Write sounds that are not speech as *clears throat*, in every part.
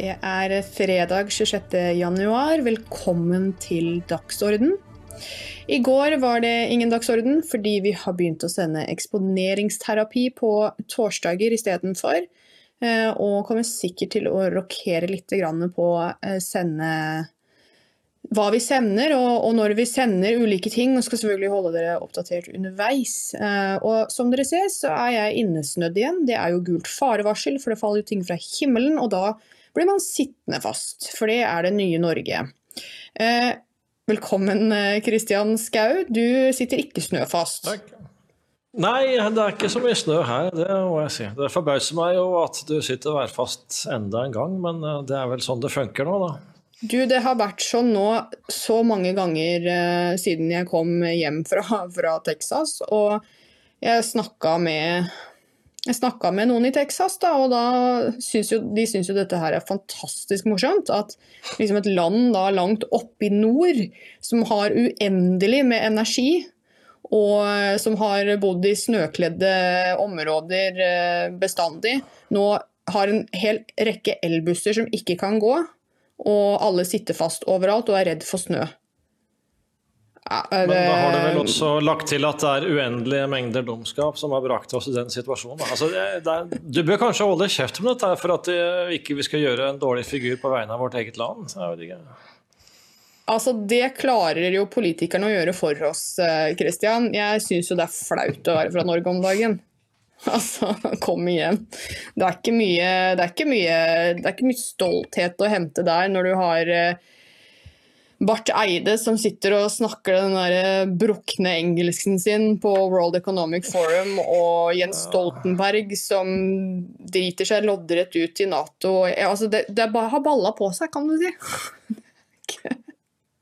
Det er fredag 26. januar. Velkommen til Dagsorden. I går var det ingen dagsorden fordi vi har begynt å sende eksponeringsterapi på torsdager istedenfor. Eh, og kommer sikkert til å rokere litt på eh, sende hva vi sender, og, og, når vi sender ulike ting. Og skal selvfølgelig holde dere oppdatert underveis. Eh, og som dere ser, så er jeg innesnødd igjen. Det er jo gult farevarsel, for det faller jo ting fra himmelen. Og da blir man sittende fast, for det er det nye Norge. Eh, velkommen, Kristian eh, Skau. Du sitter ikke snøfast. Takk. Nei, det er ikke så mye snø her, det må jeg si. Det forbauser meg jo at du sitter værfast enda en gang, men eh, det er vel sånn det funker nå, da. Du, det har vært sånn nå så mange ganger eh, siden jeg kom hjem fra, fra Texas, og jeg snakka med jeg snakka med noen i Texas, da, og da syns jo, de syns jo dette her er fantastisk morsomt. At liksom et land da langt oppe i nord, som har uendelig med energi, og som har bodd i snøkledde områder eh, bestandig, nå har en hel rekke elbusser som ikke kan gå, og alle sitter fast overalt og er redd for snø. Ja, det... Men da har du vel også lagt til at det er uendelige mengder dumskap som har brakt oss i den situasjonen. Altså, det er, du bør kanskje holde kjeft om dette for at vi ikke skal gjøre en dårlig figur på vegne av vårt eget land. Altså, Det klarer jo politikerne å gjøre for oss, Kristian. Eh, Jeg syns jo det er flaut å være fra Norge om dagen. *laughs* Altså, kom igjen. Det er ikke mye, det er ikke mye, det er ikke mye stolthet å hente der når du har eh, Barth Eide som sitter og snakker den der eh, brukne engelsken sin på World Economic Forum, og Jens Stoltenberg som driter seg loddrett ut i Nato. Altså, det, det bare har balla på seg, kan du si. *laughs*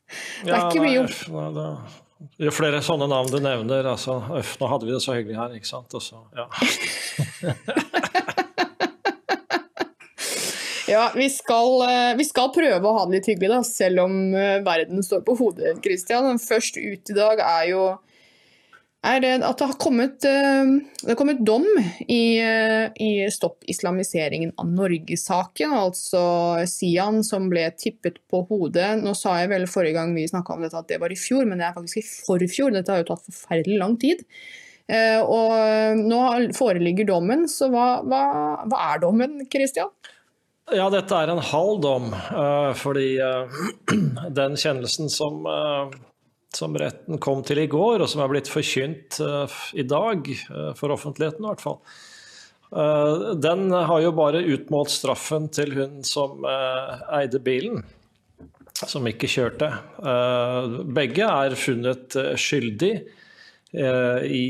Det er ikke mye gjort. Jo flere sånne navn du nevner, altså Øff, nå hadde vi det så hyggelig her, ikke sant. Og så, ja. *laughs* ja, vi skal, eh, vi skal, prøve å ha det litt hyggelig, da, selv om eh, verden står på hodet, Christian. Først ut i dag er jo er at det har kommet, eh, det har kommet dom i, i Stopp islamiseringen av Norge-saken. Altså Sian som ble tippet på hodet. Nå sa jeg vel forrige gang vi snakka om dette at det var i fjor, men det er faktisk i forfjor. Dette har jo tatt forferdelig lang tid. Og nå foreligger dommen, så hva, hva, hva er dommen, Christian? Ja, dette er en halv dom, fordi *clears throat* den kjennelsen som som retten kom til i går, og som er blitt forkynt i dag, for offentligheten i hvert fall, den har jo bare utmålt straffen til hun som eide bilen, som ikke kjørte. begge er funnet skyldig i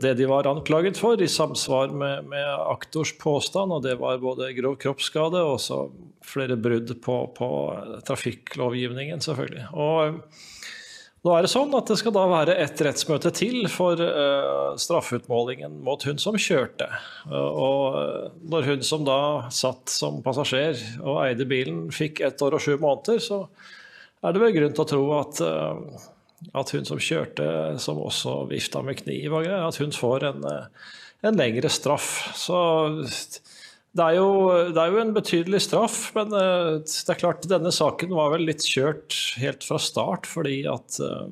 det de var anklaget for, i samsvar med, med aktors påstand, og det var både grov kroppsskade og også flere brudd på, på trafikklovgivningen, selvfølgelig. Og nå er det sånn at det skal da være et rettsmøte til for uh, straffeutmålingen mot hun som kjørte. Og når hun som da satt som passasjer og eide bilen, fikk ett år og sju måneder, så er det vel grunn til å tro at, uh, at hun som kjørte, som også vifta med kniv og greier, at hun får en, en lengre straff. Så det er, jo, det er, jo, en betydelig straff, men uh, det er klart denne saken var vel litt kjørt helt fra start fordi at uh,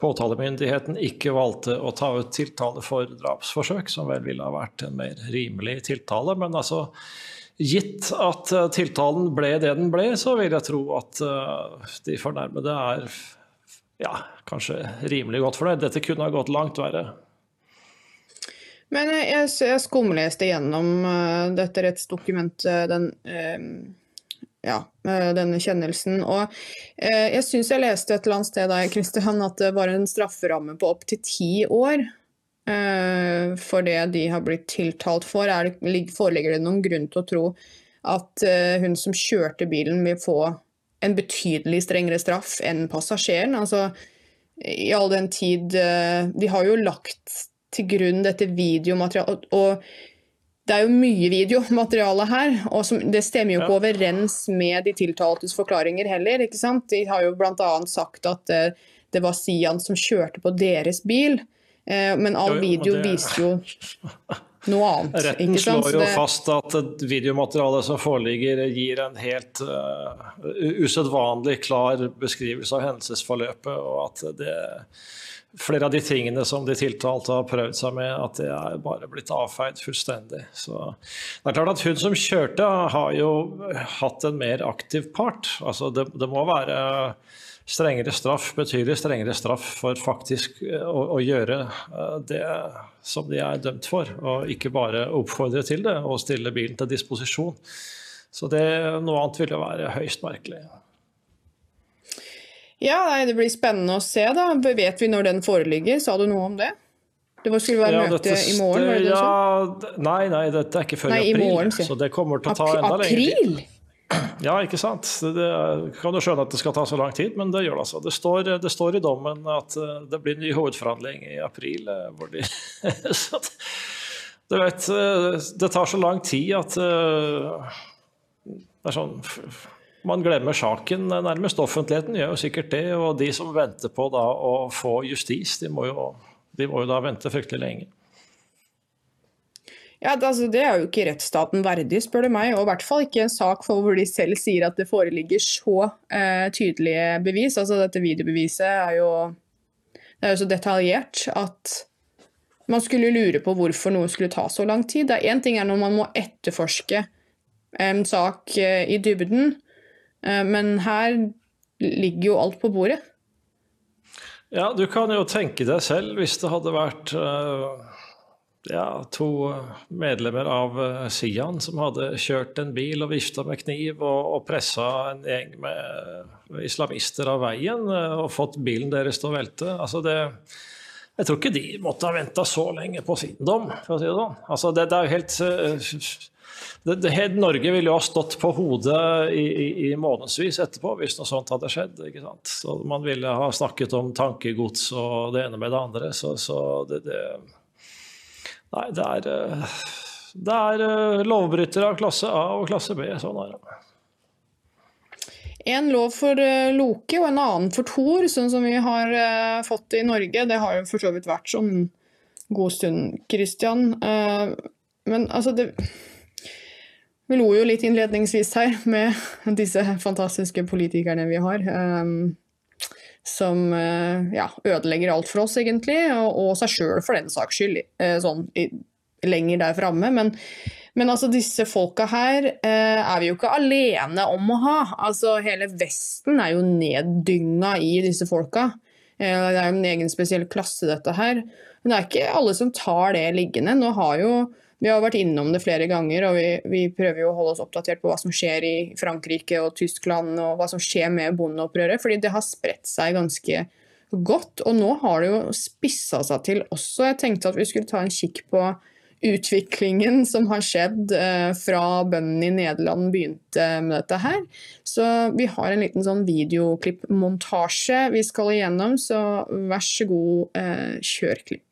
påtalemyndigheten ikke valgte å ta ut tiltale for drapsforsøk, som vel ville ha vært en mer rimelig tiltale. Men altså, gitt at tiltalen ble det den ble, så vil jeg tro at de fornærmede er ja, kanskje rimelig godt fornøyd. Dette kunne ha gått langt verre. Men jeg, jeg skumleste gjennom uh, dette rettsdokumentet, den, uh, ja, uh, denne kjennelsen. Og jeg syns jeg leste et eller annet sted der, Kristian, at det var en strafferamme på opptil ti år. for det de har blitt tiltalt for. Er det, foreligger det noen grunn til å tro at hun som kjørte bilen, vil få en betydelig strengere straff enn passasjeren? Altså, i all den tid De har jo lagt til grunn dette videomaterialet. Og det er jo mye videomateriale her, og som, det stemmer jo ikke overens med de tiltaltes forklaringer heller. ikke sant? De har jo bl.a. sagt at uh, det var Sian som kjørte på deres bil, uh, men all jo, jo, video det... viste jo *laughs* noe annet. Retten slår jo Det- fast at videomaterialet som foreligger, gir en helt uh, usedvanlig klar beskrivelse av hendelsesforløpet, og at det, flere av de tingene som de tiltalte har prøvd seg med, at det er bare blitt avfeid fullstendig. Så det er klart at hun som kjørte, har jo hatt en mer aktiv part. Altså det, det må være strengere straff, betydelig strengere straff for faktisk eh, å, å gjøre eh, det som de er dømt for, og ikke bare oppfordre til det og stille bilen til disposisjon. Så det, noe annet ville være høyst merkelig. Ja, nei, det blir spennende å se, da. Vet vi når den foreligger? Sa du noe om det? Det skulle være Ja, møte i morgen, var det det du sa? ja, Nei, nei, dette er ikke før Nei, i i april, morgen, så det kommer til å ta enda lenger tid. April? *clears throat* Ja, ikke sant. Det, kan du skjønne at det skal ta så lang tid, men det gjør det altså. Det står, det står i dommen at eh, det blir ny hovedforhandling i april. eh, Hvor de, *laughs* så at, du vet, eh, det tar så lang tid at det er sånn Man glemmer saken nærmest. Offentligheten gjør jo sikkert det, og de som venter på da å få justis, de må jo, de må jo da vente fryktelig lenge. Ja, altså, det er jo ikke rettsstaten verdig, spør du meg. Og i hvert fall ikke en sak for hvor de selv sier at det foreligger så eh, tydelige bevis. Altså dette videobeviset er jo, det er jo så detaljert at man skulle lure på hvorfor noe skulle ta så lang tid. Én ting er når man må etterforske en sak eh, i dybden, eh, men her ligger jo alt på bordet. Ja, du kan jo tenke deg selv hvis det hadde vært eh, ja, to medlemmer av eh, Sian som hadde kjørt en bil og vifta med kniv og, og pressa en gjeng med islamister av veien eh, og fått bilen deres til å velte. Altså det, jeg tror ikke de måtte ha venta så lenge på sin dom, for å si det sånn. Altså det, det er jo helt eh, det, det, Norge ville jo ha stått på hodet i, i, i månedsvis etterpå hvis noe sånt hadde skjedd. ikke sant? Så Man ville ha snakket om tankegods og det ene med det andre. Så, så det, det Nei, det er, eh, det er eh, lovbrytere av klasse A og klasse B. Sånn er det. En lov for eh, Loke og en annen for Thor, sånn som vi har eh, fått i Norge. Det har jo for så vidt vært sånn god stund, Christian. Men altså det Vi lo jo litt innledningsvis her med disse fantastiske politikerne vi har. Som eh, ja, ødelegger alt for oss, egentlig, og, og seg sjøl for den saks skyld, eh, sånn i, lenger der framme. Men, men altså, disse folka her eh, er vi jo ikke alene om å ha. Altså, hele Vesten er jo neddynga i disse folka. Eh, det er jo en egen spesiell klasse, dette her. Men det er ikke alle som tar det liggende. Nå har jo vi har vært innom det flere ganger, og vi, vi prøver jo å holde oss oppdatert på hva som skjer i Frankrike og Tyskland, og hva som skjer med bondeopprøret, fordi det har spredt seg ganske godt. Og nå har det jo spissa seg til også. Jeg tenkte at vi skulle ta en kikk på utviklingen som har skjedd eh, fra bøndene i Nederland begynte med dette her. Så vi har en liten sånn videoklippmontasje vi skal igjennom, så vær så god, eh, kjør klipp.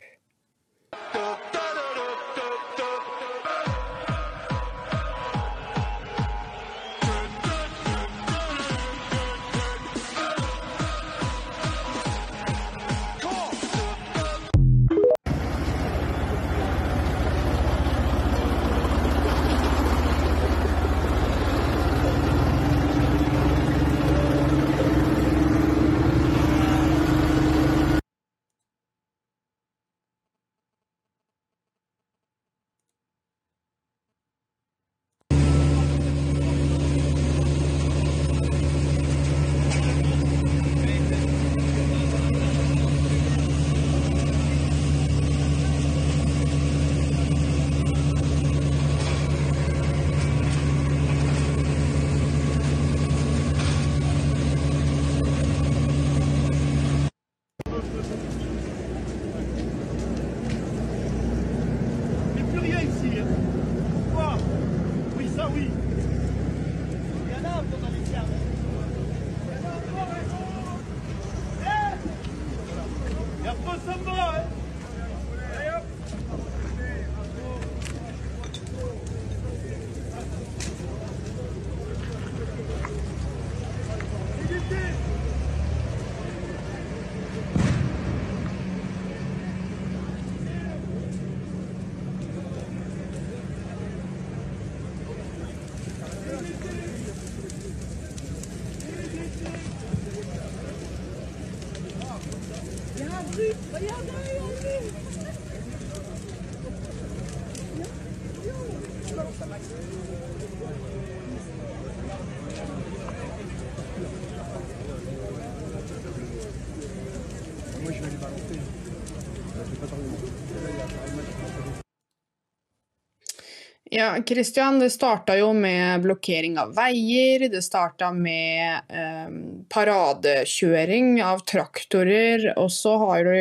Ja, Christian, det starta jo med blokkering av veier, det starta med eh, paradekjøring av traktorer, og så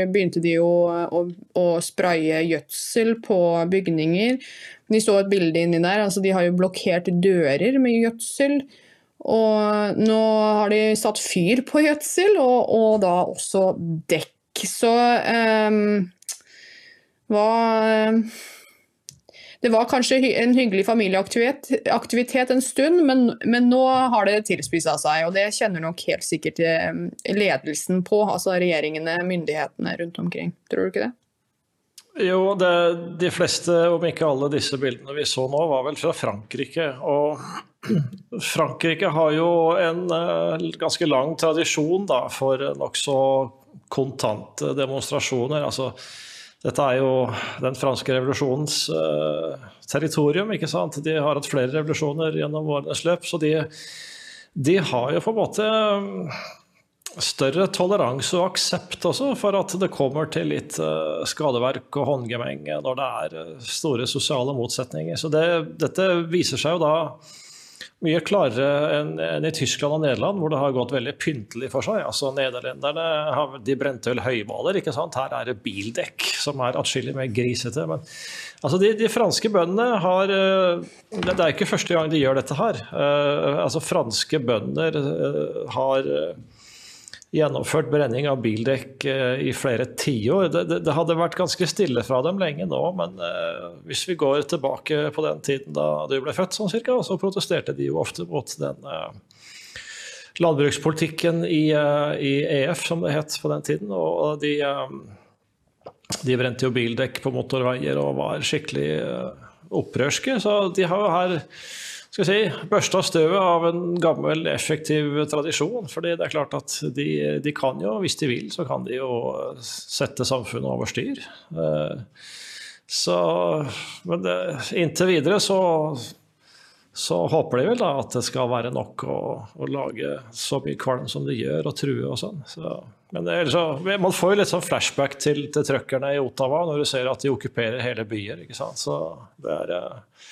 begynte de jo å, å spraye gjødsel på bygninger. De så et bilde inni der, altså de har jo blokkert dører med gjødsel. Og nå har de satt fyr på gjødsel, og, og da også dekk. Så eh, hva det var kanskje en hyggelig familieaktivitet en stund, men, men nå har det tilspissa seg. Og det kjenner nok helt sikkert eh, ledelsen på, altså regjeringene, myndighetene rundt omkring. Tror du ikke det? Jo, det, de fleste, om ikke alle disse bildene vi så nå, var vel fra Frankrike. Og *clears throat* Frankrike har jo en uh, ganske lang tradisjon da, for nokså kontante demonstrasjoner. altså dette er jo den franske revolusjonens uh, territorium. ikke sant? De har hatt flere revolusjoner gjennom årenes løp, så de, de har jo på en måte eh, større toleranse og aksept også for at det kommer til litt uh, skadeverk og håndgemeng når det er store sosiale motsetninger. Så det, dette viser seg jo da mye klarere enn, en i Tyskland og Nederland, hvor det har gått veldig pyntelig for seg. Altså Nederlenderne har, de brente vel høymaler, ikke sant. Her er det bildekk, som er atskillig mer grisete. Men altså de, de, franske bøndene har eh, Det er ikke første gang de gjør dette her. Uh, altså Franske bønder uh, har gjennomført brenning av bildekk eh, i flere tiår. Det, det, det, hadde vært ganske stille fra dem lenge nå, men eh, hvis vi går tilbake på den tiden da du ble født, sånn cirka, så protesterte de jo ofte mot den eh, landbrukspolitikken i, i, EF, som det het på den tiden. Og de, de brente jo bildekk på motorveier og var skikkelig opprørske, så de har jo her skal si, børsta støvet av en gammel, effektiv tradisjon. fordi det er klart at de, de, kan jo, hvis de vil, så kan de jo sette samfunnet over styr. Eh, så, men det, inntil videre så, så håper de vel da at det skal være nok å, å lage så mye kvalm som de gjør, og true og sånn. Så, men så, Man får jo litt sånn flashback til, til trøkkerne i Ottawa når du ser at de okkuperer hele byer. ikke sant? Så det er eh,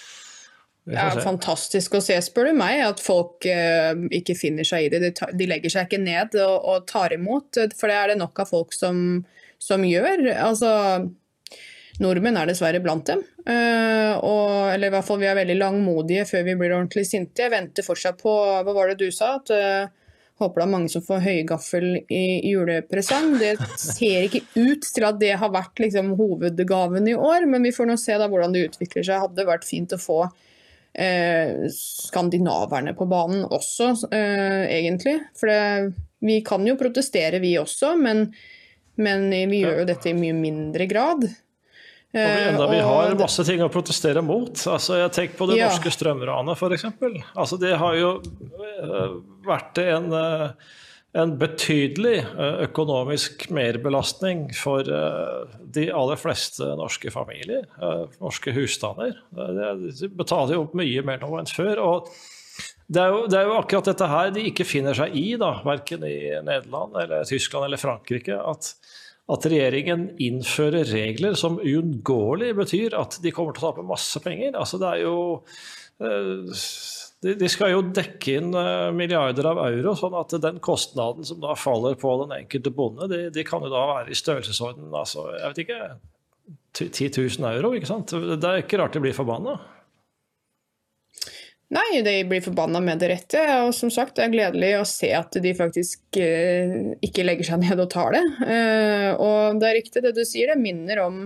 det er fantastisk å se, spør du meg, at folk eh, ikke finner seg i det. De, tar, de legger seg ikke ned og, og, tar imot, for det er det nok av folk som, som gjør. Altså, nordmenn er dessverre blant dem. Uh, og, eller i hvert fall vi er veldig langmodige før vi blir ordentlig sinte. Jeg venter fortsatt på Hva var det du sa? At, uh, håper det er mange som får høygaffel i julepresang. Det ser ikke ut til at det har vært liksom, hovedgaven i år, men vi får nå se da hvordan det utvikler seg. Hadde vært fint å få eh, skandinaverne på banen også, eh, egentlig. For det, vi kan jo protestere, vi også, men, men vi gjør jo dette i mye mindre grad. Og enda vi har masse ting å protestere mot. Altså, jeg tenker på det ja. norske strømranet, f.eks. Altså, det har jo eh, vært en en betydelig eh, økonomisk merbelastning for eh, de aller fleste norske familier, eh, norske husstander. De betaler jo mye mer nå enn før. og det er, jo, det er, jo, akkurat dette her de ikke finner seg i, da, verken i Nederland, eller Tyskland eller Frankrike. At, at regjeringen innfører regler som uunngåelig betyr at de kommer til å tape masse penger. Altså, det er jo de, skal jo dekke inn eh, milliarder av euro, sånn at den kostnaden som da faller på den enkelte bonde, de, de kan jo da være i størrelsesorden altså, jeg vet ikke, 10 000 euro. ikke sant? Det er ikke rart de blir forbanna. Nei, de blir forbanna med det rette. Og som sagt, det er gledelig å se at de faktisk eh, ikke legger seg ned og tar det. Eh, og det er riktig det du sier, det minner om,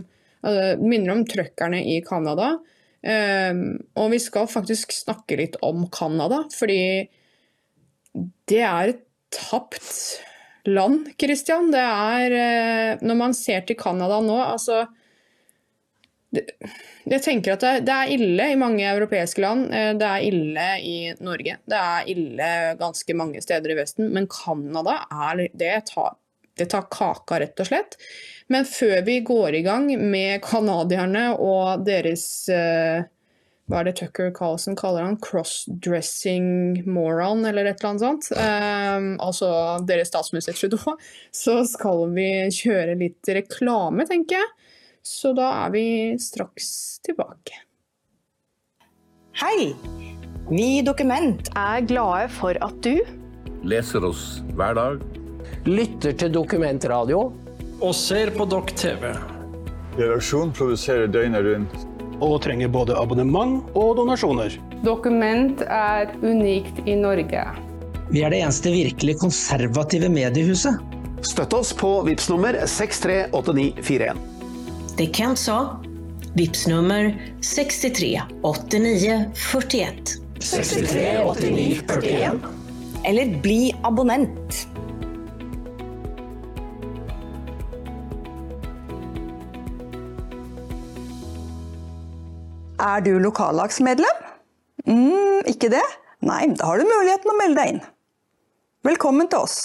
eh, minner om trøkkerne i Canada. Um, og vi skal faktisk snakke litt om Canada, fordi det er et tapt land, Christian. Det er uh, Når man ser til Canada nå, altså det, Jeg tenker at det, det, er ille i mange europeiske land. Uh, det er ille i Norge. Det er ille ganske mange steder i Vesten. Men Canada det tar ta kaka, rett og slett. Men før vi går i gang med canadierne og deres eh, hva er det Tucker Carlson kaller han? Cross-dressing moron, eller et eller annet sånt. Um, altså deres statsminister Trudeau. Så skal vi kjøre litt reklame, tenker jeg. Så da er vi straks tilbake. Hei! Vi i Dokument er glade for at du Leser oss hver dag. Lytter til dokumentradio. Og ser på Dokk TV. Redaksjonen produserer døgnet rundt. og trenger både abonnement og donasjoner. Dokument er unikt i Norge. Vi er det eneste virkelig konservative mediehuset. Støtt oss på VIPS nummer 638941. Det Kent sa. VIPS nummer 63 89 41. 63 89 41. Eller bli abonnent. Er du lokallagsmedlem? Mm, ikke det? Nei, da har du muligheten å melde deg inn. Velkommen til oss.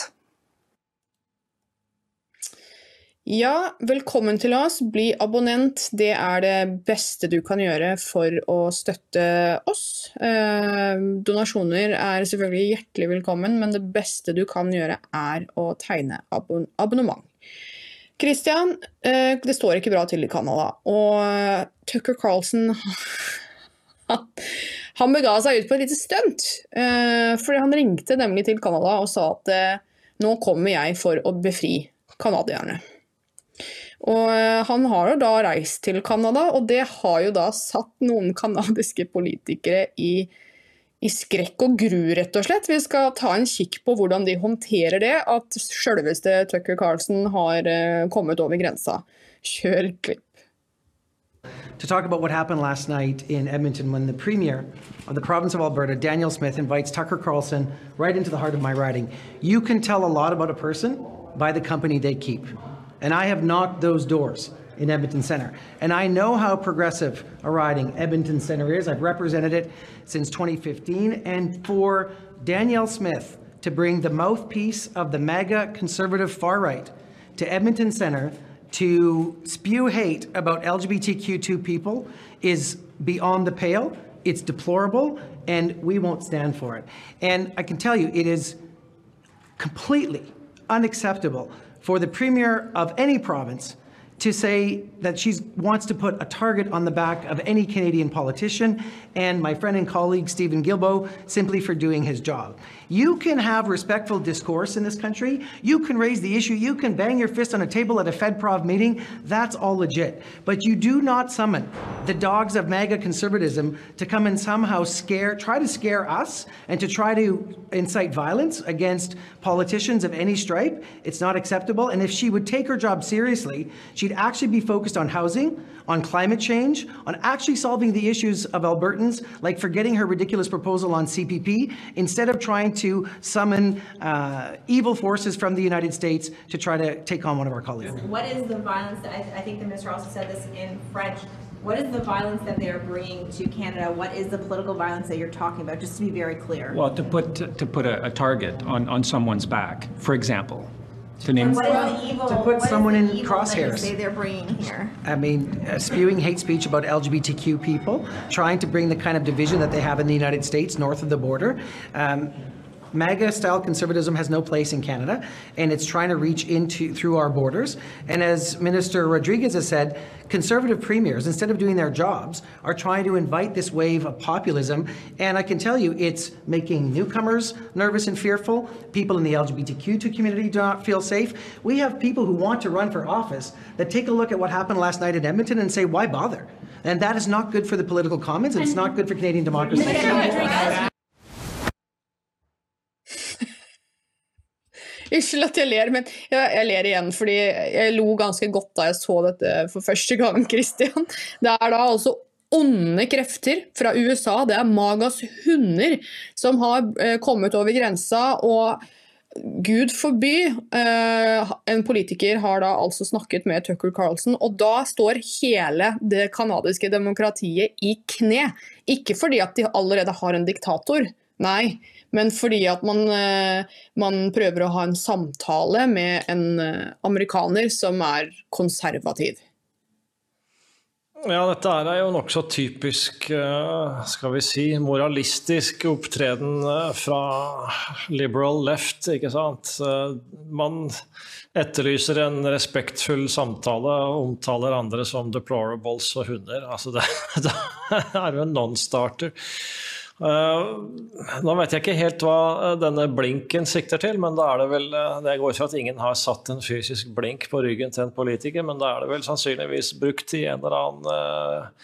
Ja, velkommen til oss. Bli abonnent. Det er det beste du kan gjøre for å støtte oss. Eh, donasjoner er selvfølgelig hjertelig velkommen, men det beste du kan gjøre er å tegne abon abonnement. Christian, eh, det står ikke bra til i Canada. Og Tucker Carlson *laughs* han bega seg ut på et lite stunt. Eh, fordi han ringte nemlig til Canada og sa at eh, nå kommer jeg for å befri canadierne. Og eh, han har jo da reist til Canada, og det har jo da satt noen *laughs* canadiske politikere i, i skrekk og gru, rett og slett. Vi skal ta en kikk på hvordan de håndterer det, at selveste Tucker Carlson har uh, kommet over grensa. Kjør klipp. to talk about what happened last night in Edmonton when the Premier of the province of Alberta, Daniel Smith, invites Tucker Carlson right into the heart of my riding. You can tell a lot about a person by the company they keep. And I have knocked those doors in Edmonton Centre. And I know how progressive a riding Edmonton Centre is. I've represented it since 2015. And for Danielle Smith to bring the mouthpiece of the MAGA conservative far right to Edmonton Centre to spew hate about LGBTQ2 people is beyond the pale. It's deplorable, and we won't stand for it. And I can tell you, it is completely unacceptable for the premier of any province to say that she wants to put a target on the back of any Canadian politician and my friend and colleague Stephen Gilbo simply for doing his job. You can have respectful discourse in this country. You can raise the issue. You can bang your fist on a table at a FedProv meeting. That's all legit. But you do not summon the dogs of MAGA conservatism to come and somehow scare, try to scare us and to try to incite violence against politicians of any stripe. It's not acceptable. And if she would take her job seriously, she'd actually be focused on housing, on climate change, on actually solving the issues of Albertans, like forgetting her ridiculous proposal on CPP, instead of trying to summon uh, evil forces from the United States to try to take on one of our colleagues. What is the violence, that, I, I think the minister also said this in French, what is the violence that they are bringing to Canada? What is the political violence that you're talking about, just to be very clear? Well, to put, to put a, a target on, on someone's back, for example, to name. And what is the evil, To put what is someone the in evil that you crosshairs. say they're bringing here? I mean, uh, spewing hate speech about LGBTQ people, trying to bring the kind of division that they have in the United States north of the border. Um, MAGA style conservatism has no place in Canada, and it's trying to reach into through our borders. And as Minister Rodriguez has said, conservative premiers, instead of doing their jobs, are trying to invite this wave of populism. And I can tell you, it's making newcomers nervous and fearful. People in the LGBTQ2 community do not feel safe. We have people who want to run for office that take a look at what happened last night in Edmonton and say, why bother? And that is not good for the political commons, and it's not good for Canadian democracy. Unnskyld at jeg ler, men jeg, jeg ler igjen fordi jeg lo ganske godt da jeg så dette for første gang, *laughs* Christian. Det er da altså onde krefter fra USA, det er Magas hunder, som har eh, kommet over grensa. og Gud forby, eh, en politiker har da altså snakket med Tucker Carlson, og da står hele det canadiske demokratiet i kne. Ikke fordi at de allerede har en diktator, nei, men fordi at man, eh, man prøver å ha en samtale med en eh, amerikaner som er konservativ. Ja, dette er jo nokså typisk, eh, skal vi si, moralistisk opptreden fra liberal left, ikke sant. Man etterlyser en respektfull samtale og omtaler andre som deplorables og hunder. Altså det, *laughs* det er jo en non-starter. Uh, nå vet jeg ikke helt hva eh, denne blinken sikter til, men da er det vel eh, Det går for at ingen har satt en fysisk blink på ryggen til en politiker, men da er det vel sannsynligvis brukt i en eller annen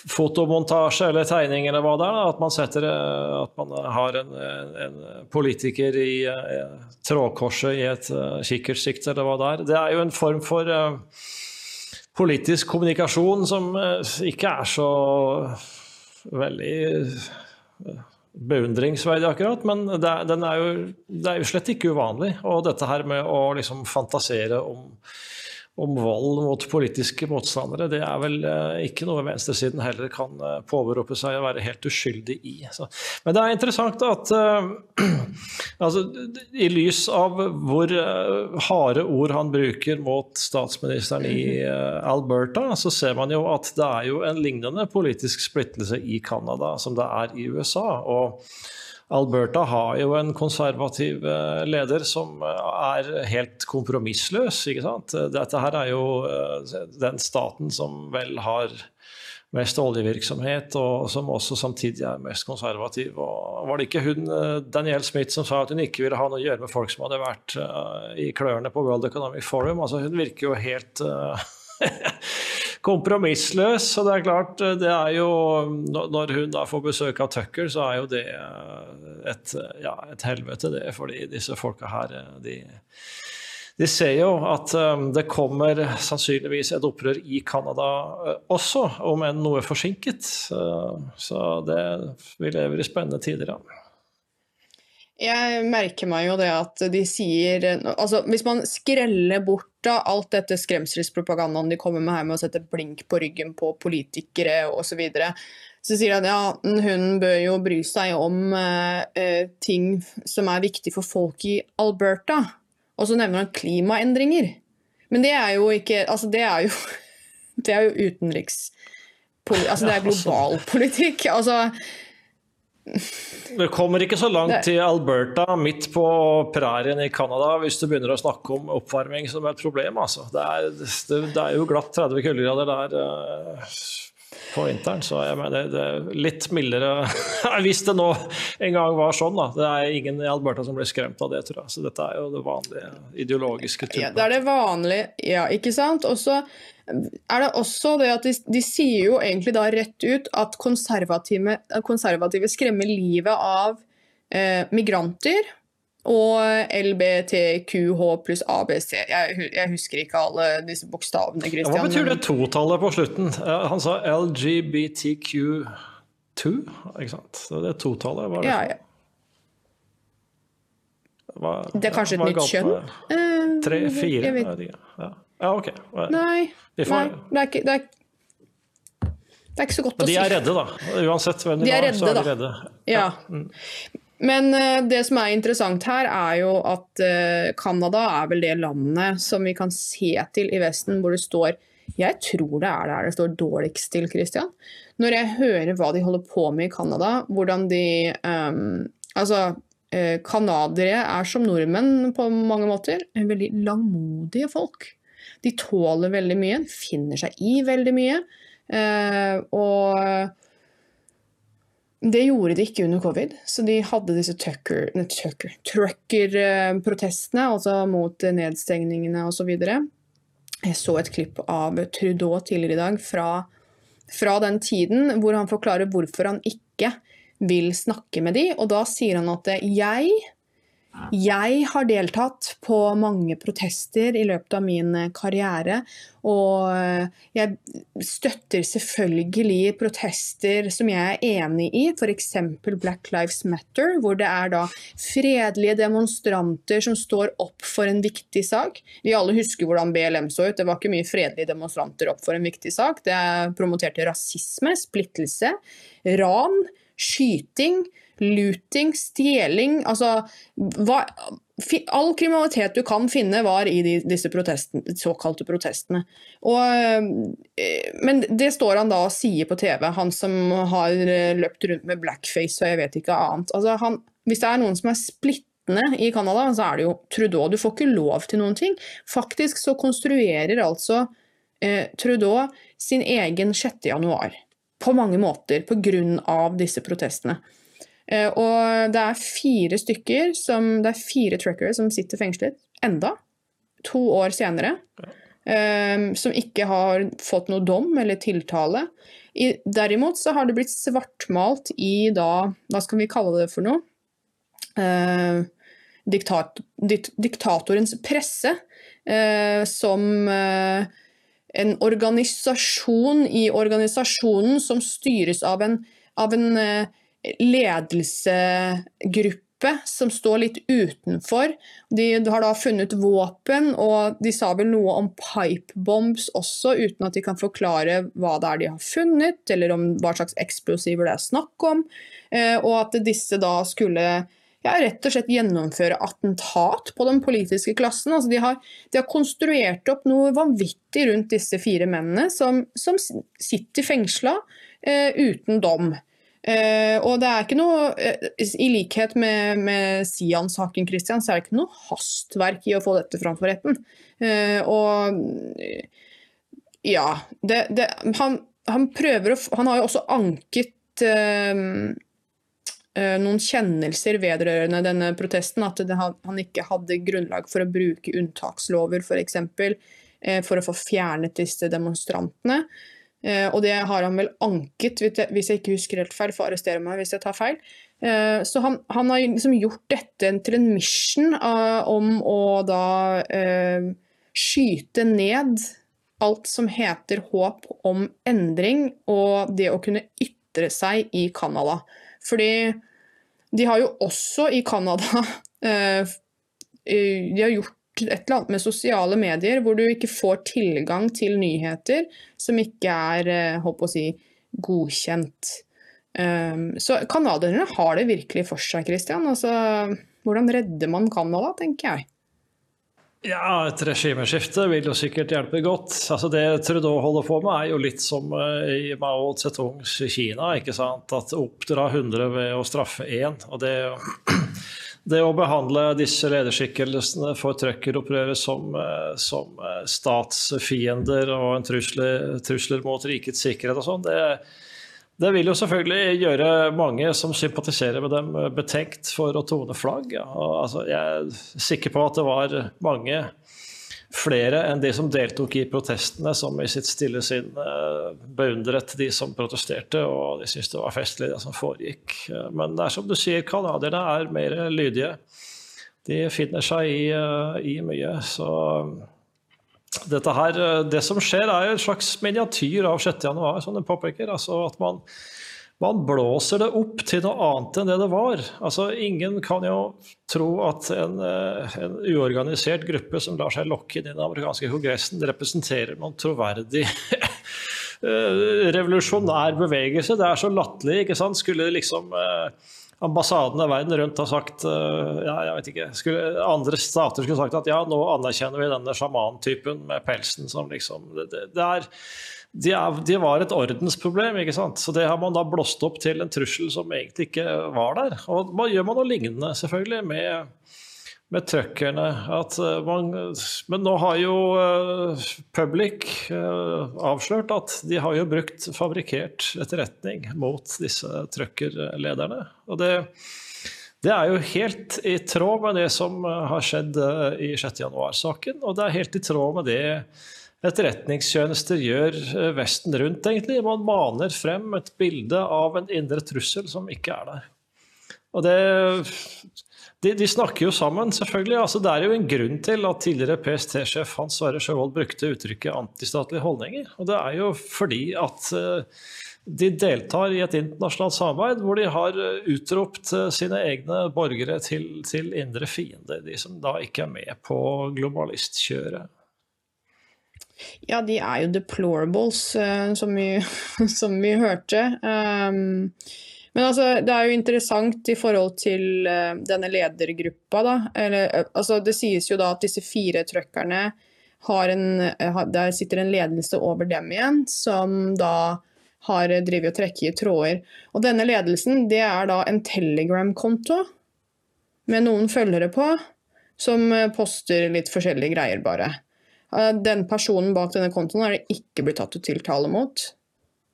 fotomontasje eller tegning eller hva det er. At man, setter, at man har en, en politiker i trådkorset i et kikkertsikt eller hva det er. Det er jo en form for politisk kommunikasjon som ikke er så veldig beundringsverdig, akkurat, men det, er jo, det er jo slett ikke uvanlig. Og dette her med å liksom fantasere om om vold mot politiske motstandere, det er vel eh, ikke noe venstresiden heller kan eh, påberope seg å være helt uskyldig i. Så. Men det er interessant at uh, *clears throat* altså, i lys av hvor harde ord han bruker mot statsministeren i Alberta, så ser man jo at det er jo en lignende politisk splittelse i Canada som det er i USA. og Alberta har jo en konservativ eh, leder som eh, er helt kompromissløs. ikke sant? Dette her er jo eh, den staten som vel har mest oljevirksomhet, og som også samtidig er mest konservativ. Og var det ikke hun, Danielle Smith, som sa at hun ikke ville ha noe å gjøre med folk som hadde vært i klørne på World Economic Forum? Altså, hun virker jo helt *laughs* kompromissløs. Så det er klart, det er jo Når hun da får besøk av Tucker, så er jo det et, ja, et helvete, det. Fordi disse folka her, de de ser jo at det kommer sannsynligvis et opprør i Canada også, om enn noe forsinket. Så det, vi lever i spennende tider, ja. Jeg merker meg jo det at de sier altså Hvis man skreller bort da alt dette skremselspropagandaen de kommer med her med å sette blink på ryggen på politikere osv., så, videre, så sier de at ja, hun bør jo bry seg om eh, ting som er viktig for folk i Alberta. Og så nevner han klimaendringer. Men det er jo ikke Altså, det er jo, *laughs* det er jo utenriks... Altså, det er global politikk. Altså det kommer ikke så langt til Alberta, midt på prærien i Canada, hvis du begynner å snakke om oppvarming som et problem. Altså. Det, er, det, det, er, jo glatt 30 kuldegrader der uh, på vinteren, så jeg mener det er litt mildere *laughs* Hvis det nå en gang var sånn, da. Det er ingen i Alberta som blir skremt av det, tror jeg. Så dette er jo det vanlige ideologiske tullbart. Ja, det er det vanlige, ja, ikke sant. Og så er det også det at de, de, sier jo egentlig da rett ut at konservative, konservative skremmer livet av eh, migranter og LBTQH pluss ABC. Jeg, jeg, husker ikke alle disse bokstavene. Christian. Hva betyr det totallet på slutten? Han sa LGBTQ2, ikke sant? Det er totallet? Hva er det? Ja, ja. Hva, det er kanskje et nytt kjønn? Eh, Tre? Fire? Jeg vet ikke. Ja. ja, ok. Nei, får... nei det, er ikke, det, er, det, er ikke, så godt å si. Men de er redde, da. Uansett hvem de, de var, redde, så er de redde. Ja. ja. Men uh, det som er interessant her, er jo at uh, Canada er vel det landet som vi kan se til i Vesten hvor det står Jeg tror det er der det står dårligst til, Christian. Når jeg hører hva de holder på med i Canada, hvordan de um, Altså, canadiere uh, er som nordmenn på mange måter. Veldig langmodige folk. De tåler veldig mye, finner seg i veldig mye. og det gjorde de ikke under covid, så de hadde disse trucker-protestene, altså mot nedstengningene osv. Jeg så et klipp av Trudeau tidligere i dag fra, fra, den tiden, hvor han forklarer hvorfor han ikke vil snakke med de, og da sier han at jeg jeg har deltatt på mange protester i løpet av min eh, karriere, og jeg støtter selvfølgelig protester som jeg er enig i, f.eks. Black Lives Matter, hvor det er da fredelige demonstranter som står opp for en viktig sak. Vi alle husker hvordan BLM så ut, det var ikke mye fredelige demonstranter opp for en viktig sak. Det promoterte rasisme, splittelse, ran, skyting looting, stjeling Altså hva, All kriminalitet du kan finne, var i de, disse protesten, såkalte protestene. Og, men det står han da og sier på TV, han som har løpt rundt med blackface og jeg vet ikke annet. Altså han, hvis det er noen som er splittende i Canada, så er det jo Trudeau. Du får ikke lov til noen ting. Faktisk så konstruerer altså eh, Trudeau sin egen 6. januar. På mange måter, pga. disse protestene. Eh, og det er fire stykker, som, det er fire truckere som sitter fengslet enda, to år senere. Um, som ikke har fått noe dom eller tiltale. I, derimot så har det blitt svartmalt i da Hva skal vi kalle det for noe? Uh, diktat, dikt, diktatorens presse. Uh, som uh, en organisasjon i organisasjonen som styres av en, av en ledelsegruppe som står litt utenfor. De har da funnet våpen, og de sa vel noe om pipebombs også, uten at de kan forklare hva det er de har funnet, eller om hva slags eksplosiver det er snakk om. Eh, og at disse da skulle ja, rett og slett gjennomføre attentat på den politiske klassen. Altså de, har, de, har, konstruert opp noe vanvittig rundt disse fire mennene, som, som sitter fengsla eh, uten dom. Uh, og det er ikke noe uh, I likhet med, med Sian-saken, Christian, så er det ikke noe hastverk i å få dette fram for retten. Uh, og ja det, det, han, han, prøver å Han har jo også anket noen kjennelser vedrørende denne protesten. At det, han ikke hadde grunnlag for å bruke unntakslover, f.eks. For, eksempel, for å få fjernet disse demonstrantene. Eh, og det har han vel anket, hvis jeg ikke husker helt feil, for å arrestere meg hvis jeg tar feil. Eh, så han, han har liksom gjort dette til en mission uh, om å da skyte ned alt som heter håp om endring, og det å kunne ytre seg i Canada. Fordi de har jo også i Canada *laughs* De har gjort et eller annet med sosiale medier, hvor du ikke får tilgang til nyheter som ikke er håper eh, å si, godkjent. Um, så canadierne har det virkelig for seg, Christian. Altså, hvordan redder man Canada, tenker jeg. Ja, et regimeskifte vil jo sikkert hjelpe godt. Altså Det Trudeau holder på med, er jo litt som eh, i Mao Zedongs Kina. ikke sant? At oppdra 100 ved å straffe én. Og det det å behandle disse lederskikkelsene for trøkkeropprøret som, eh, som eh, statsfiender og en trusler, trusler mot rikets sikkerhet og sånn, det, det, vil jo selvfølgelig gjøre mange som sympatiserer med dem, betenkt for å tone flagg. Ja. Altså, jeg er sikker på at det var mange flere enn de som deltok i protestene, som i sitt stille sinn eh, beundret de som protesterte, og de syntes det var festlig, det som foregikk. Eh, men det er som du sier, canadierne er mer lydige. De finner seg i, eh, i mye. Så dette her, det som skjer, er jo en slags miniatyr av 6.1, som du påpeker. altså at man man blåser det opp til noe annet enn det det var. Altså, ingen kan jo tro at en, eh, en uorganisert gruppe som lar seg lokke inn i den amerikanske kongressen, representerer noen troverdig *laughs* eh, revolusjonær bevegelse. Det er så latterlig. ikke sant? Skulle liksom eh, ambassadene verden rundt ha sagt ja, jeg vet ikke, skulle, Andre stater skulle sagt at ja, nå anerkjenner vi denne sjamantypen med pelsen som liksom det, det, det er de, er, de, var et ordensproblem. ikke sant? Så det har man da blåst opp til en trussel som egentlig ikke var der. Og man gjør man noe lignende, selvfølgelig, med, med truckerne. Eh, men nå har jo uh, Public uh, avslørt at de har jo brukt fabrikkert etterretning mot disse truckerlederne. Og det, det er jo helt i tråd med det som har skjedd i 6.1-saken, og det er helt i tråd med det etterretningstjenester gjør eh, Vesten rundt, egentlig. Man maner frem et bilde av en indre trussel som ikke er der. Og det, de, de, snakker jo sammen, selvfølgelig. Altså, det er jo en grunn til at tidligere PST-sjef Hans Sverre Sjøvold brukte uttrykket antistatlige holdninger. Og det er jo fordi at uh, de deltar i et internasjonalt samarbeid hvor de har eh, utropt sine egne borgere til, til indre fiender, de som da ikke er med på globalistkjøret. Ja, de er jo deplorables, uh, som, vi, *laughs* som, vi, hørte. Um, Men altså, det er jo interessant i forhold til uh, denne ledergruppa, da. Eller, altså, det sies jo da at disse fire trøkkerne har en uh, Der sitter en ledelse over dem igjen, som da har drevet og trekket i tråder. Og denne ledelsen, det er da en Telegram-konto med noen følgere på, som poster litt forskjellige greier, bare. Den personen bak denne kontoen har det ikke blitt tatt ut tiltale mot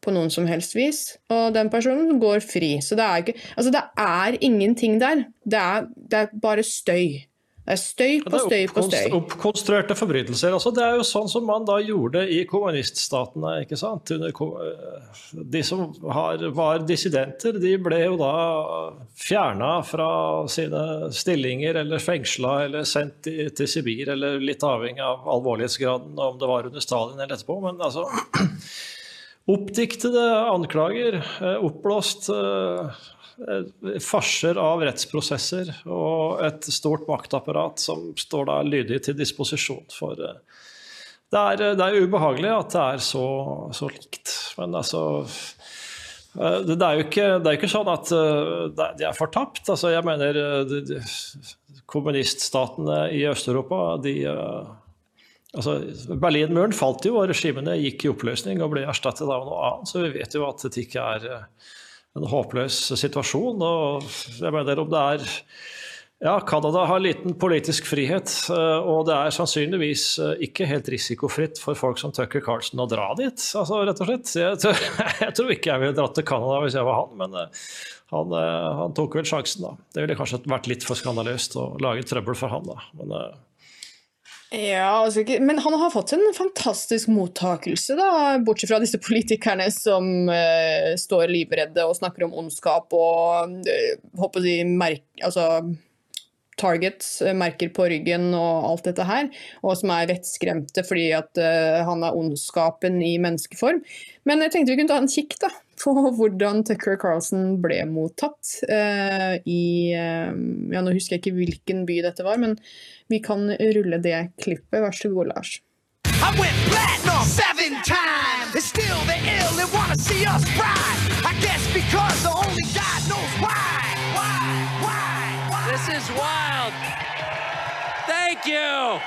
på noen som helst vis. Og den personen går fri. Så det er, ikke, altså det er ingenting der. Det er, det er bare støy. Det er støy på støy på støy. Oppkonstruerte forbrytelser. Altså, det er jo sånn som man da gjorde i kommuniststatene. ikke sant? De som har, var dissidenter, de ble jo da fjerna fra sine stillinger eller fengsla eller sendt til Sibir, eller litt avhengig av alvorlighetsgraden om det var under Stalin eller etterpå. Men altså *clears throat* Oppdiktede anklager, eh, oppblåst eh, farser av rettsprosesser og et stort maktapparat som står der lydig til disposisjon for eh, det er, det er ubehagelig at det er så, så likt. Men altså det er jo ikke, det er ikke sånn at de er fortapt. Altså, jeg mener kommuniststatene i Øst-Europa de Altså, Berlinmuren falt jo, og regimene gikk i oppløsning og ble erstattet av noe annet. Så vi vet jo at det ikke er eh, en håpløs situasjon. og jeg mener om det er ja, Canada har liten politisk frihet, eh, og det er sannsynligvis eh, ikke helt risikofritt for folk som Tucker Carlson å dra dit, altså, rett og slett. Jeg tror, *laughs* jeg tror ikke jeg ville dratt til Canada hvis jeg var han, men han, han, tok vel sjansen, da. Det ville kanskje vært litt for skandaløst å lage trøbbel for han, da. Men ja, altså, Men han har fått en fantastisk mottakelse, da, bortsett fra disse politikerne som uh, står livredde og snakker om ondskap og uh, håper de merker, altså, targets, uh, merker på ryggen og alt dette her, og som er vettskremte fordi at uh, han er ondskapen i menneskeform. Men jeg tenkte vi kunne ta en kikk da, på *laughs* hvordan Tucker Carlson ble mottatt uh, i ja, Nå husker jeg ikke hvilken by dette var, men vi kan rulle det klippet. Vær så god, Lars. I went platinum seven times. It's still the ill that wanna see us ride. I guess because the only God This is wild. Thank you. *laughs* oh,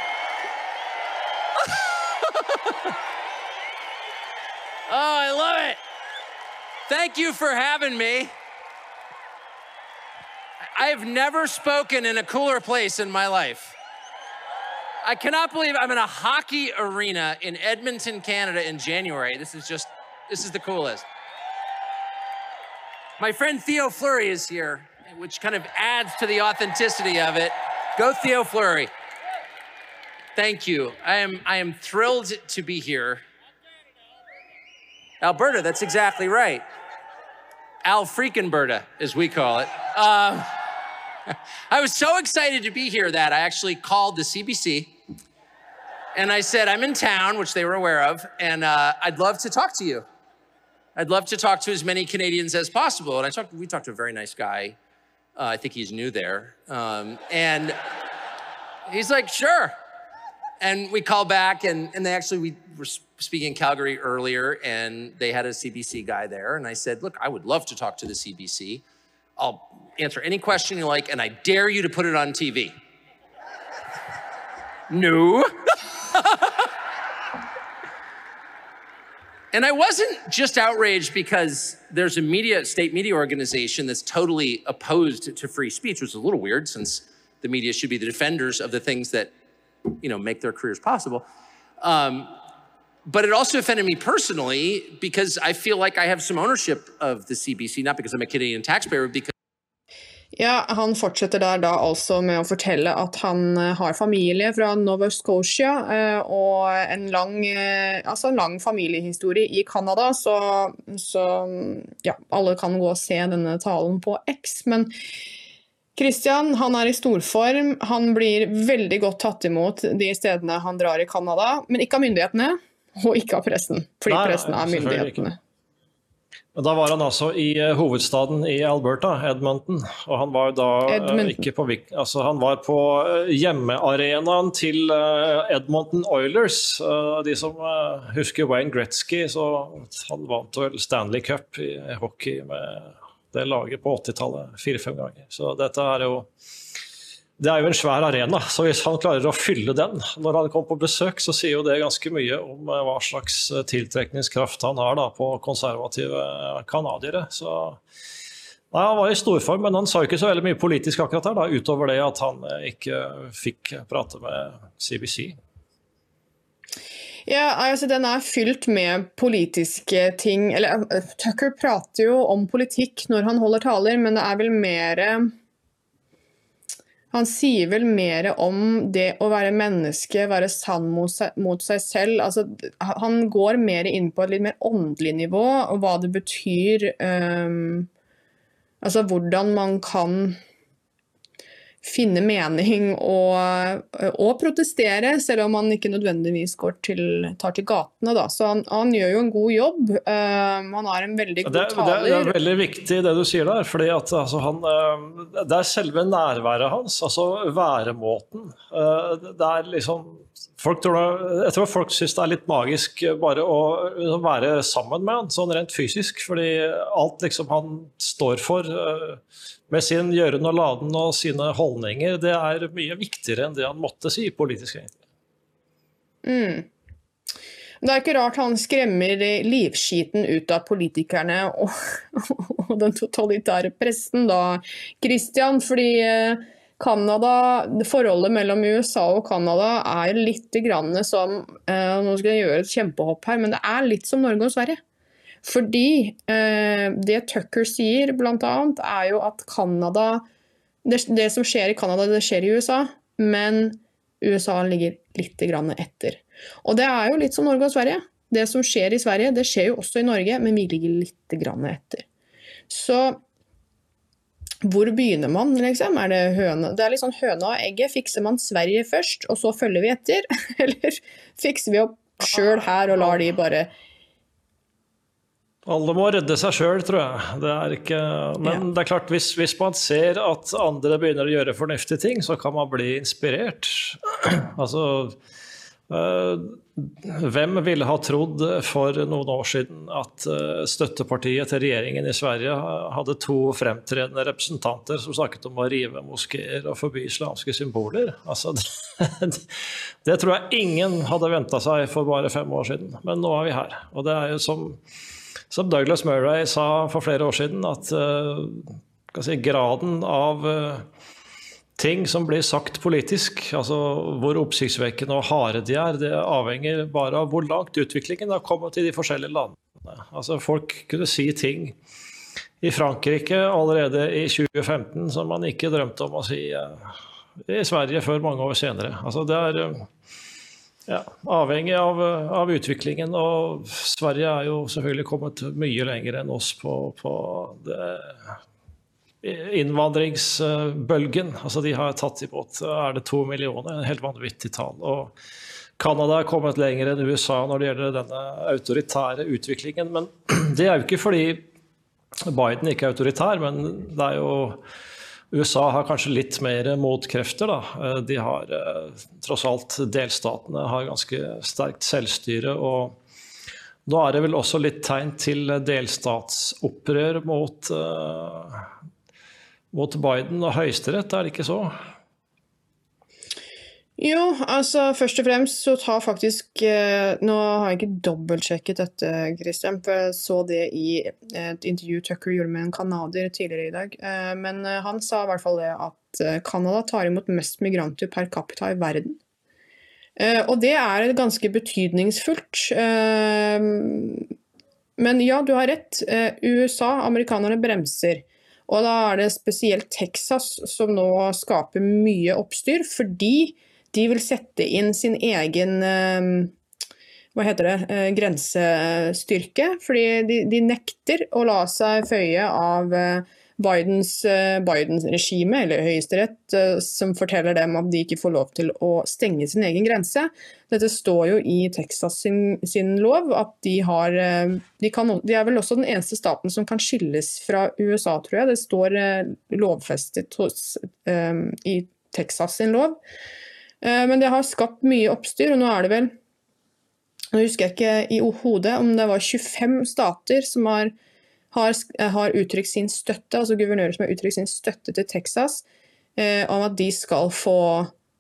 I love it. Thank you for having me. I've never spoken in a cooler place in my life. I cannot believe I'm in a hockey arena in Edmonton, Canada in January. This is just, this is the coolest. My friend Theo Fleury is here, which kind of adds to the authenticity of it. Go Theo Fleury. Thank you. I am, I am thrilled to be here. Alberta, that's exactly right. Al Freakenberta, as we call it. Um, *laughs* I was so excited to be here that I actually called the CBC and I said, I'm in town, which they were aware of, and uh, I'd love to talk to you. I'd love to talk to as many Canadians as possible. And I talked, we talked to a very nice guy. Uh, I think he's new there. Um, and he's like, sure. And we call back, and, and they actually, we were speaking in Calgary earlier, and they had a CBC guy there. And I said, look, I would love to talk to the CBC. I'll answer any question you like, and I dare you to put it on TV. *laughs* no. *laughs* and I wasn't just outraged because there's a media, state media organization that's totally opposed to free speech, which is a little weird since the media should be the defenders of the things that, you know, make their careers possible. Um, but it also offended me personally because I feel like I have some ownership of the CBC, not because I'm a Canadian taxpayer, because Ja, Han fortsetter der da altså med å fortelle at han eh, har familie fra Nova Scotia eh, og en lang, eh, altså en lang familiehistorie i Canada, så, så, ja, alle kan gå og se denne talen på X. Men Christian han er i storform, han blir veldig godt tatt imot de stedene han drar i Canada, men ikke av myndighetene og ikke av pressen, fordi Nei, pressen er myndighetene. Da var han altså i uh, hovedstaden i Alberta, Edmonton. Og han var da Edmund. ikke på altså Han var på uh, hjemmearenaen til Edmonton Oilers. de som husker Wayne Gretzky, så han vant vel Stanley Cup i hockey med det laget på 80-tallet fire-fem ganger. Så dette er jo det er jo en svær arena, så hvis han klarer å fylle den når han kommer på besøk, så sier jo det ganske mye om eh, hva slags eh, tiltrekningskraft han har da, på konservative canadiere. Så nei, Han var i storform, men han sa ikke så veldig mye politisk akkurat her, da, utover det at han ikke fikk prate med CBC. Ja, altså Den er fylt med politiske ting. Eller Tucker prater jo om politikk når han holder taler, men det er vel mer han sier vel mer om det å være menneske, være sann mot seg, mot seg selv. Altså, han går mer inn på et litt mer åndelig nivå, og hva det betyr um, Altså hvordan man kan finne mening og, og, protestere, selv om han ikke nødvendigvis til, tar til gatene. Da. Så han, han, gjør jo en god jobb. Uh, han har en veldig god det, taler. Det, er veldig viktig det du sier der. fordi at, altså, han, uh, Det er selve nærværet hans, altså væremåten. Uh, det er liksom folk tror det, Jeg tror folk syns det er litt magisk bare å være sammen med han, sånn rent fysisk. Fordi alt liksom han står for med sin gjøren og laden og sine holdninger, det er mye viktigere enn det han måtte si politisk. egentlig. Mm. Det er ikke rart han skremmer livskiten ut av politikerne og, *laughs* og den totalitære pressen, da, Christian. Fordi Canada, eh, forholdet mellom USA og Canada er litt grann som eh, Nå skal jeg gjøre et kjempehopp her, men det er litt som Norge og Sverige. Fordi eh, det Tucker sier bl.a. er jo at Canada det, det, som skjer i Canada, det skjer i USA, men USA ligger litt etter. Og det er jo litt som Norge og Sverige. Det som skjer i Sverige, det skjer jo også i Norge, men vi ligger litt etter. Så hvor begynner man, liksom? Er det høne? Det er litt sånn høna og egget. Fikser man Sverige først, og så følger vi etter? *laughs* Eller fikser vi opp sjøl her og lar de bare alle må redde seg sjøl, tror jeg. Det er ikke, men ja. det er klart, hvis, hvis, man ser at andre begynner å gjøre fornuftige ting, så kan man bli inspirert. *clears throat* altså øh, Hvem ville ha trodd for noen år siden at øh, støttepartiet til regjeringen i Sverige hadde to fremtredende representanter som snakket om å rive moskeer og forby islamske symboler? Altså, *laughs* det, det tror jeg ingen hadde venta seg for bare fem år siden, men nå er vi her. Og det er jo som som Douglas Murray sa for flere år siden, at uh, si, graden av uh, ting som blir sagt politisk, altså hvor oppsiktsvekkende og harde de er, det avhenger bare av hvor langt utviklingen har kommet i de forskjellige landene. Altså Folk kunne si ting i Frankrike allerede i 2015 som man ikke drømte om å si uh, i Sverige før mange år senere. Altså det er ja, avhengig av, av, utviklingen. Og Sverige er jo selvfølgelig kommet mye lenger enn oss på, på innvandringsbølgen. Altså de har tatt imot er det to millioner, en helt vanvittig tall. Og Canada er kommet lenger enn USA når det gjelder denne autoritære utviklingen. Men *clears throat* det er jo ikke fordi Biden ikke er autoritær, men det er jo USA har kanskje litt mer motkrefter. Da. Eh, de har eh, tross alt Delstatene har ganske sterkt selvstyre. og Nå er det vel også litt tegn til delstatsopprør mot, uh, mot Biden og Høyesterett, er det ikke så? Jo, altså først og fremst så tar faktisk eh, Nå har jeg ikke dobbeltsjekket dette, Christian, for jeg så det i et intervju Tucker gjorde med en canadier tidligere i dag. Eh, men eh, han sa i hvert fall det at Canada tar imot mest migranter per capita i verden. Og det er ganske betydningsfullt. Men ja, du har rett. USA, amerikanerne bremser. Og da er det spesielt Texas som nå skaper mye oppstyr, fordi de vil sette inn sin egen eh, hva heter det, eh, grensestyrke. Fordi de, de, nekter å la seg føye av eh, Bidens, Bidens regime, eller Høyesterett, som forteller dem at de ikke får lov til å stenge sin egen grense. Dette står jo i Texas sin, sin lov, at de har de, kan, de, er vel også den eneste staten som kan skilles fra USA, tror jeg. Det står lovfestet hos, um, i Texas sin lov. Eh, men det har skapt mye oppstyr, og nå er det vel Nå husker jeg ikke i hodet om det var 25 stater som har har, har uttrykt sin støtte, altså guvernører som har uttrykt sin støtte til Texas, eh, om at de skal få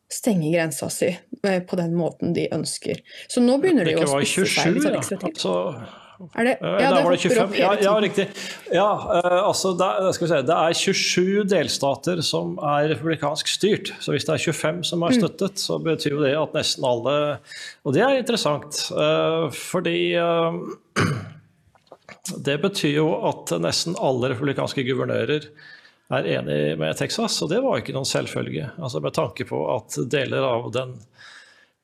stenge grensa si eh, på den måten de ønsker. Så nå begynner det jo å spisse seg sånn. Altså, det, ja, ja, det var det 25. Ja, ja, riktig. Ja, eh, altså det, er- skal vi se, det er 27 delstater som er republikansk styrt. Så hvis det er 25 som har Mm. støttet, så betyr jo det at nesten alle Og det er interessant, eh, fordi eh, *clears throat* det betyr jo at nesten alle republikanske guvernører er enig med Texas, og det var jo ikke noen selvfølge. Altså Med tanke på at deler av den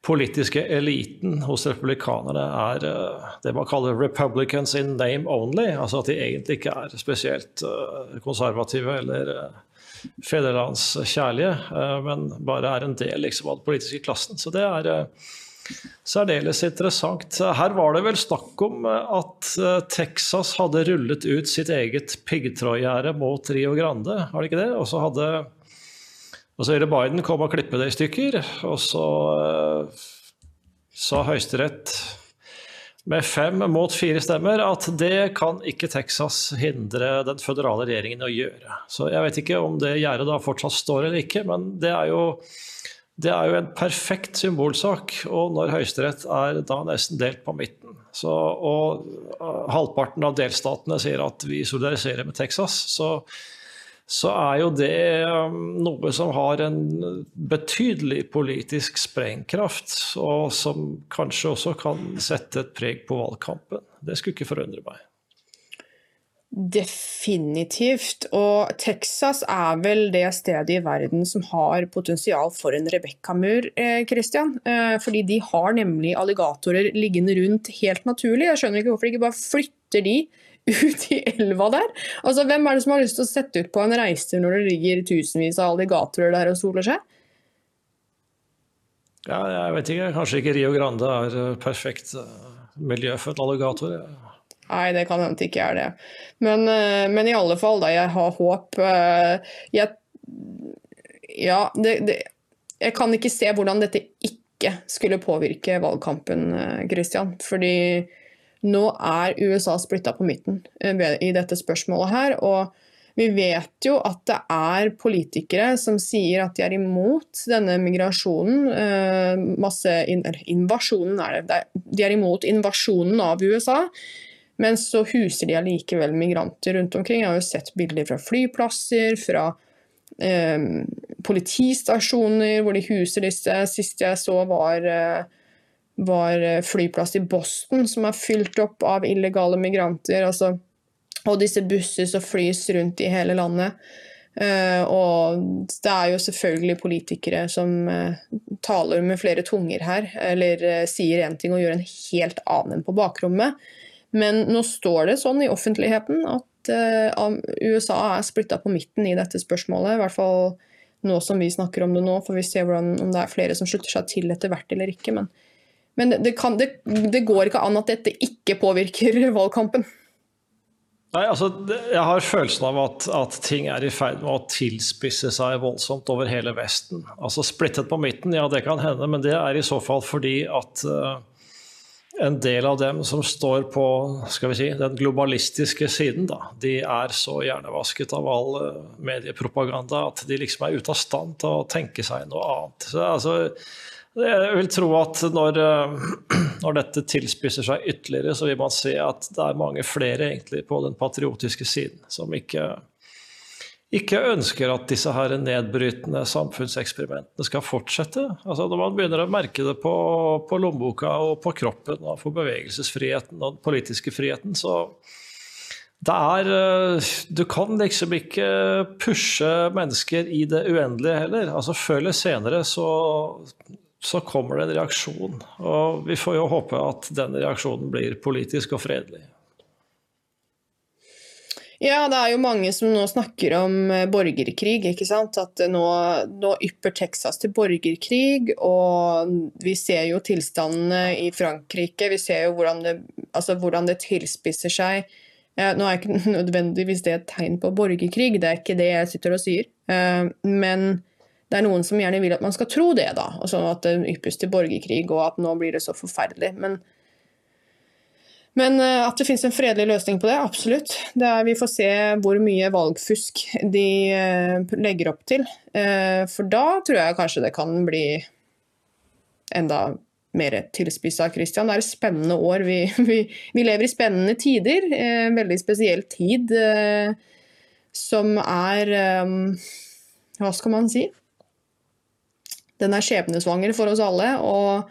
politiske eliten hos republikanerne er eh, det man kaller 'republicans in name only'. Altså at de egentlig ikke er spesielt eh, konservative eller uh, fedrelandskjærlige, eh, men bare er en del liksom, av den politiske klassen. Så det er eh, særdeles interessant. Her var det vel snakk om eh, at eh, Texas hadde rullet ut sitt eget piggtrådgjerde mot Rio Grande, har det ikke det? Og så hadde og så ville Biden komme og klippe det i stykker, og så eh, sa Høyesterett med fem mot fire stemmer at det kan ikke Texas hindre den føderale regjeringen å gjøre. Så jeg vet ikke om det gjerdet da fortsatt står eller ikke, men det er jo, det er jo en perfekt symbolsak. Og når Høyesterett er da nesten delt på midten, så, og eh, halvparten av delstatene sier at vi solidariserer med Texas, så så er jo det um, noe som har en betydelig politisk sprengkraft, og som kanskje også kan sette et preg på valgkampen. Det skulle ikke forundre meg. Definitivt. Og Texas er vel det stedet i verden som har potensial for en Rebekka-mur, eh, Christian. Eh, fordi de har nemlig alligatorer liggende rundt helt naturlig. Jeg skjønner ikke hvorfor de ikke bare flytter de ut i elva der. Altså, Hvem er det som har lyst til å sette ut på en reise når det ligger tusenvis av alligatorer der og soler seg? Ja, jeg vet ikke, kanskje ikke Rio Grande er eh, perfekt eh, miljø for en alligator. Nei, det kan hende det ikke er det. Men, eh, men i alle fall, da. Jeg har håp. Jeg, ja, det, det, jeg kan ikke se hvordan dette ikke skulle påvirke valgkampen, Christian. Fordi nå er USA splitta på midten eh, i dette spørsmålet her. Og vi vet jo at det er politikere som sier at de er imot denne migrasjonen. eh, Masse invasjonen er det. De er imot invasjonen av USA. Men så huser de allikevel migranter rundt omkring. Jeg har jo sett bilder fra flyplasser, fra eh, politistasjoner hvor de huser disse. Sist jeg så var, eh, var eh, flyplass i Boston som er fylt opp av illegale migranter. Altså, og disse busser som flys rundt i hele landet. Uh, og det er jo selvfølgelig politikere som uh, taler med flere tunger her, eller uh, sier én ting og gjør en helt annen på bakrommet. Men nå står det sånn i offentligheten at USA er splitta på midten i dette spørsmålet. I hvert fall nå som vi snakker om det nå, får vi se hvordan, om det er flere som slutter seg til etter hvert eller ikke. Men, men det, kan, det, det går ikke an at dette ikke påvirker *laughs* valgkampen. Nei, altså, Jeg har følelsen av at, at ting er i ferd med å tilspisse seg voldsomt over hele Vesten. Altså Splittet på midten, ja det kan hende, men det er i så fall fordi at uh, en del av dem som står på skal vi si, den globalistiske siden, da, de er så hjernevasket av all eh, mediepropaganda at de liksom er ute av stand til å tenke seg noe annet. Så, altså, jeg vil tro at når, eh, *clears throat* når dette tilspisser seg ytterligere, så vil man se at det er mange flere egentlig på den patriotiske siden som ikke, ikke ønsker at disse her nedbrytende samfunnseksperimentene skal fortsette. Altså Når man begynner å merke det på, på lommeboka og på kroppen og for bevegelsesfriheten og den politiske friheten, så det er eh, Du kan liksom ikke pushe mennesker i det uendelige heller. Altså Før eller senere så, så kommer det en reaksjon. Og vi får jo håpe at denne reaksjonen blir politisk og fredelig. Ja, det er jo mange som nå snakker om eh, borgerkrig, ikke sant. At eh, nå, nå ypper Texas til borgerkrig, og vi ser jo tilstandene i Frankrike. Vi ser jo hvordan det, altså hvordan det tilspisser seg. Nå er ikke *laughs* nødvendigvis det et tegn på borgerkrig, det er ikke det jeg sitter og sier. Eh, Men det er noen som gjerne vil at man skal tro det, da. Altså at det yppes til borgerkrig, og at nå blir det så forferdelig. Men Men uh, at det finnes en fredelig løsning på det, absolutt. Det er, vi får se hvor mye valgfusk de uh, legger opp til. Uh, for da tror jeg kanskje det kan bli enda mer tilspissa, Christian. Det er et spennende år. Vi, *laughs* vi, vi lever i spennende tider. En veldig spesiell tid som er Hva skal man si? Den er skjebnesvanger for oss alle. og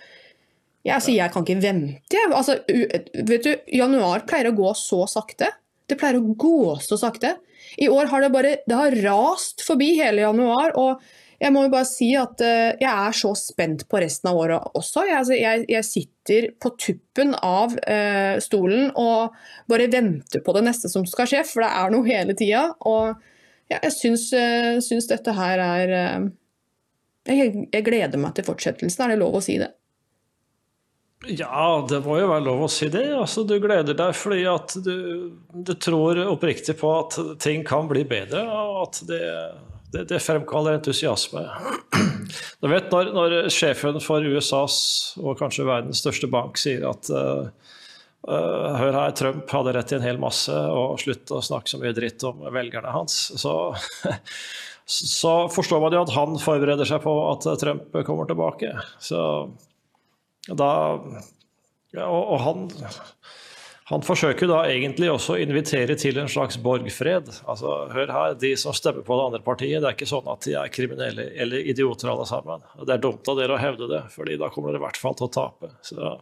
ja, altså, jeg kan ikke vente. Altså, vet du, januar pleier å gå så sakte. Det pleier å gå så sakte. I år har det bare det har rast forbi hele januar. og jeg må jo bare si at uh, jeg er så spent på resten av året også. Jeg, altså, jeg, jeg sitter på tuppen av uh, stolen og bare venter på det neste som skal skje, for det er noe hele tida. Ja, jeg syns, uh, syns, dette her er jeg, jeg gleder meg til fortsettelsen, er det lov å si det? Ja, det må jo være lov å si det. Altså, du gleder deg fordi at du, du, tror oppriktig på at ting kan bli bedre, og at det, det, det fremkaller entusiasme. *clears throat* Du vet når, når, sjefen for USAs og kanskje verdens største bank sier at uh, hør her, Trump hadde rett i en hel masse, og slutt å snakke så mye dritt om velgerne hans, så *laughs* så forstår man jo at han forbereder seg på at Trump kommer tilbake. Så da ja, Og, han, han forsøker da egentlig også å invitere til en slags borgfred. Altså, hør her, De som stemmer på det andre partiet, det er ikke sånn at de er kriminelle eller idioter alle sammen. Det er dumt av dere å hevde det, fordi da kommer dere i hvert fall til å tape. Så,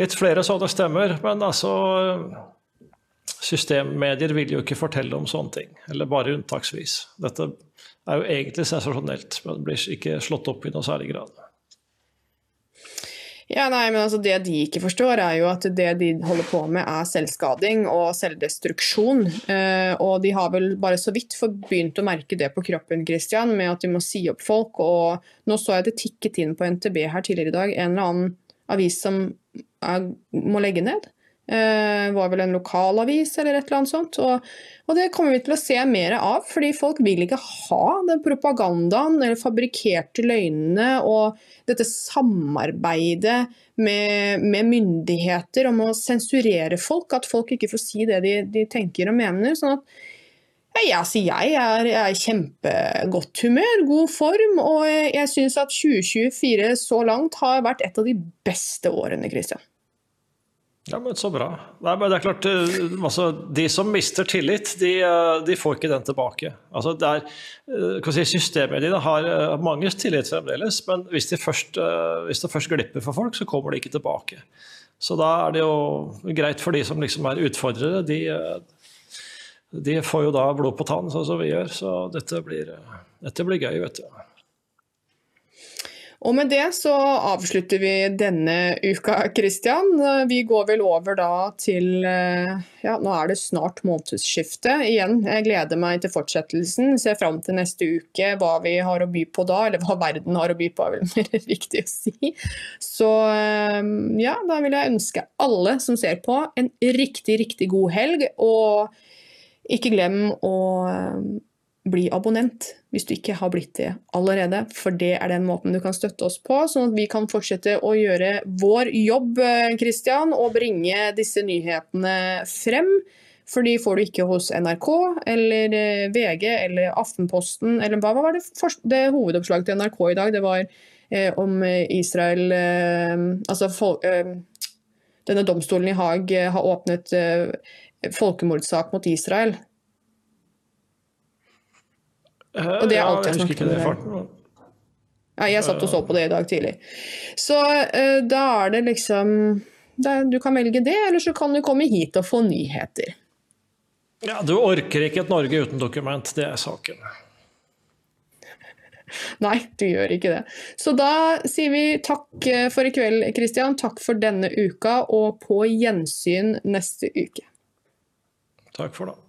litt flere sånne stemmer, men altså Systemmedier vil jo ikke fortelle om sånne ting, eller bare unntaksvis. Dette er jo egentlig sensasjonelt, men blir ikke slått opp i noe særlig grad. Ja, nei, men altså Det de ikke forstår, er jo at det de holder på med er selvskading og selvdestruksjon. Eh, og de har vel bare så vidt begynt å merke det på kroppen, Christian, med at de må si opp folk. Og nå så jeg det tikket inn på NTB her tidligere i dag, en eller annen avis som er, må legge ned. Eh, var vel en lokalavis eller et eller annet sånt. Og, og, det kommer vi til å se mer av, fordi folk vil ikke ha den propagandaen eller fabrikkerte løgnene og dette samarbeidet med, med, myndigheter om å sensurere folk. At folk ikke får si det de, de tenker og mener. sånn at ja, altså jeg er, i kjempegodt humør, god form, og jeg, jeg syns at 2024 så langt har vært et av de beste årene, Christian. Ja, men Så bra. Nei, men det er klart, eh, altså, De som mister tillit, de, eh, de får ikke den tilbake. Altså, det er, eh, si, Systemmediene har mange tillit fremdeles, men hvis, de først, hvis det først glipper for folk, så kommer de ikke tilbake. Så da er det jo greit for de som liksom er utfordrere. De, de får jo da blod på tann, sånn som vi gjør. Så dette blir, dette blir gøy, vet du. Og med det så avslutter vi denne uka, Kristian. Vi går vel over da til eh, Ja, nå er det snart månedsskifte igjen. Jeg gleder meg til fortsettelsen. Ser fram til neste uke, hva vi har å by på da. Eller hva verden har å by på, er vel *laughs* mer riktig å si. Så eh, ja, da vil jeg ønske alle som ser på, en riktig, riktig god helg. Og ikke glem å bli abonnent hvis du ikke har blitt det allerede. For det er den måten du kan støtte oss på, sånn at vi kan fortsette å gjøre vår jobb Christian, og bringe disse nyhetene frem. For de får du ikke hos NRK eller eh, VG eller Aftenposten eller hva var det, det hovedoppslaget til NRK i dag? Det var eh, om Israel eh, Altså folk, eh, denne domstolen i Haag eh, har åpnet eh, folkemordssak mot Israel. Og det er alt jeg snakker dere Ja, jeg satt og så på det i dag tidlig. Så uh, da er det liksom da, Du kan velge det, eller så kan du komme hit og få nyheter. Ja, Du orker ikke et Norge uten dokument, det er saken. Nei, du gjør ikke det. Så da sier vi takk eh, for i kveld, Kristian. Takk for denne uka, og på gjensyn neste uke. Takk for det.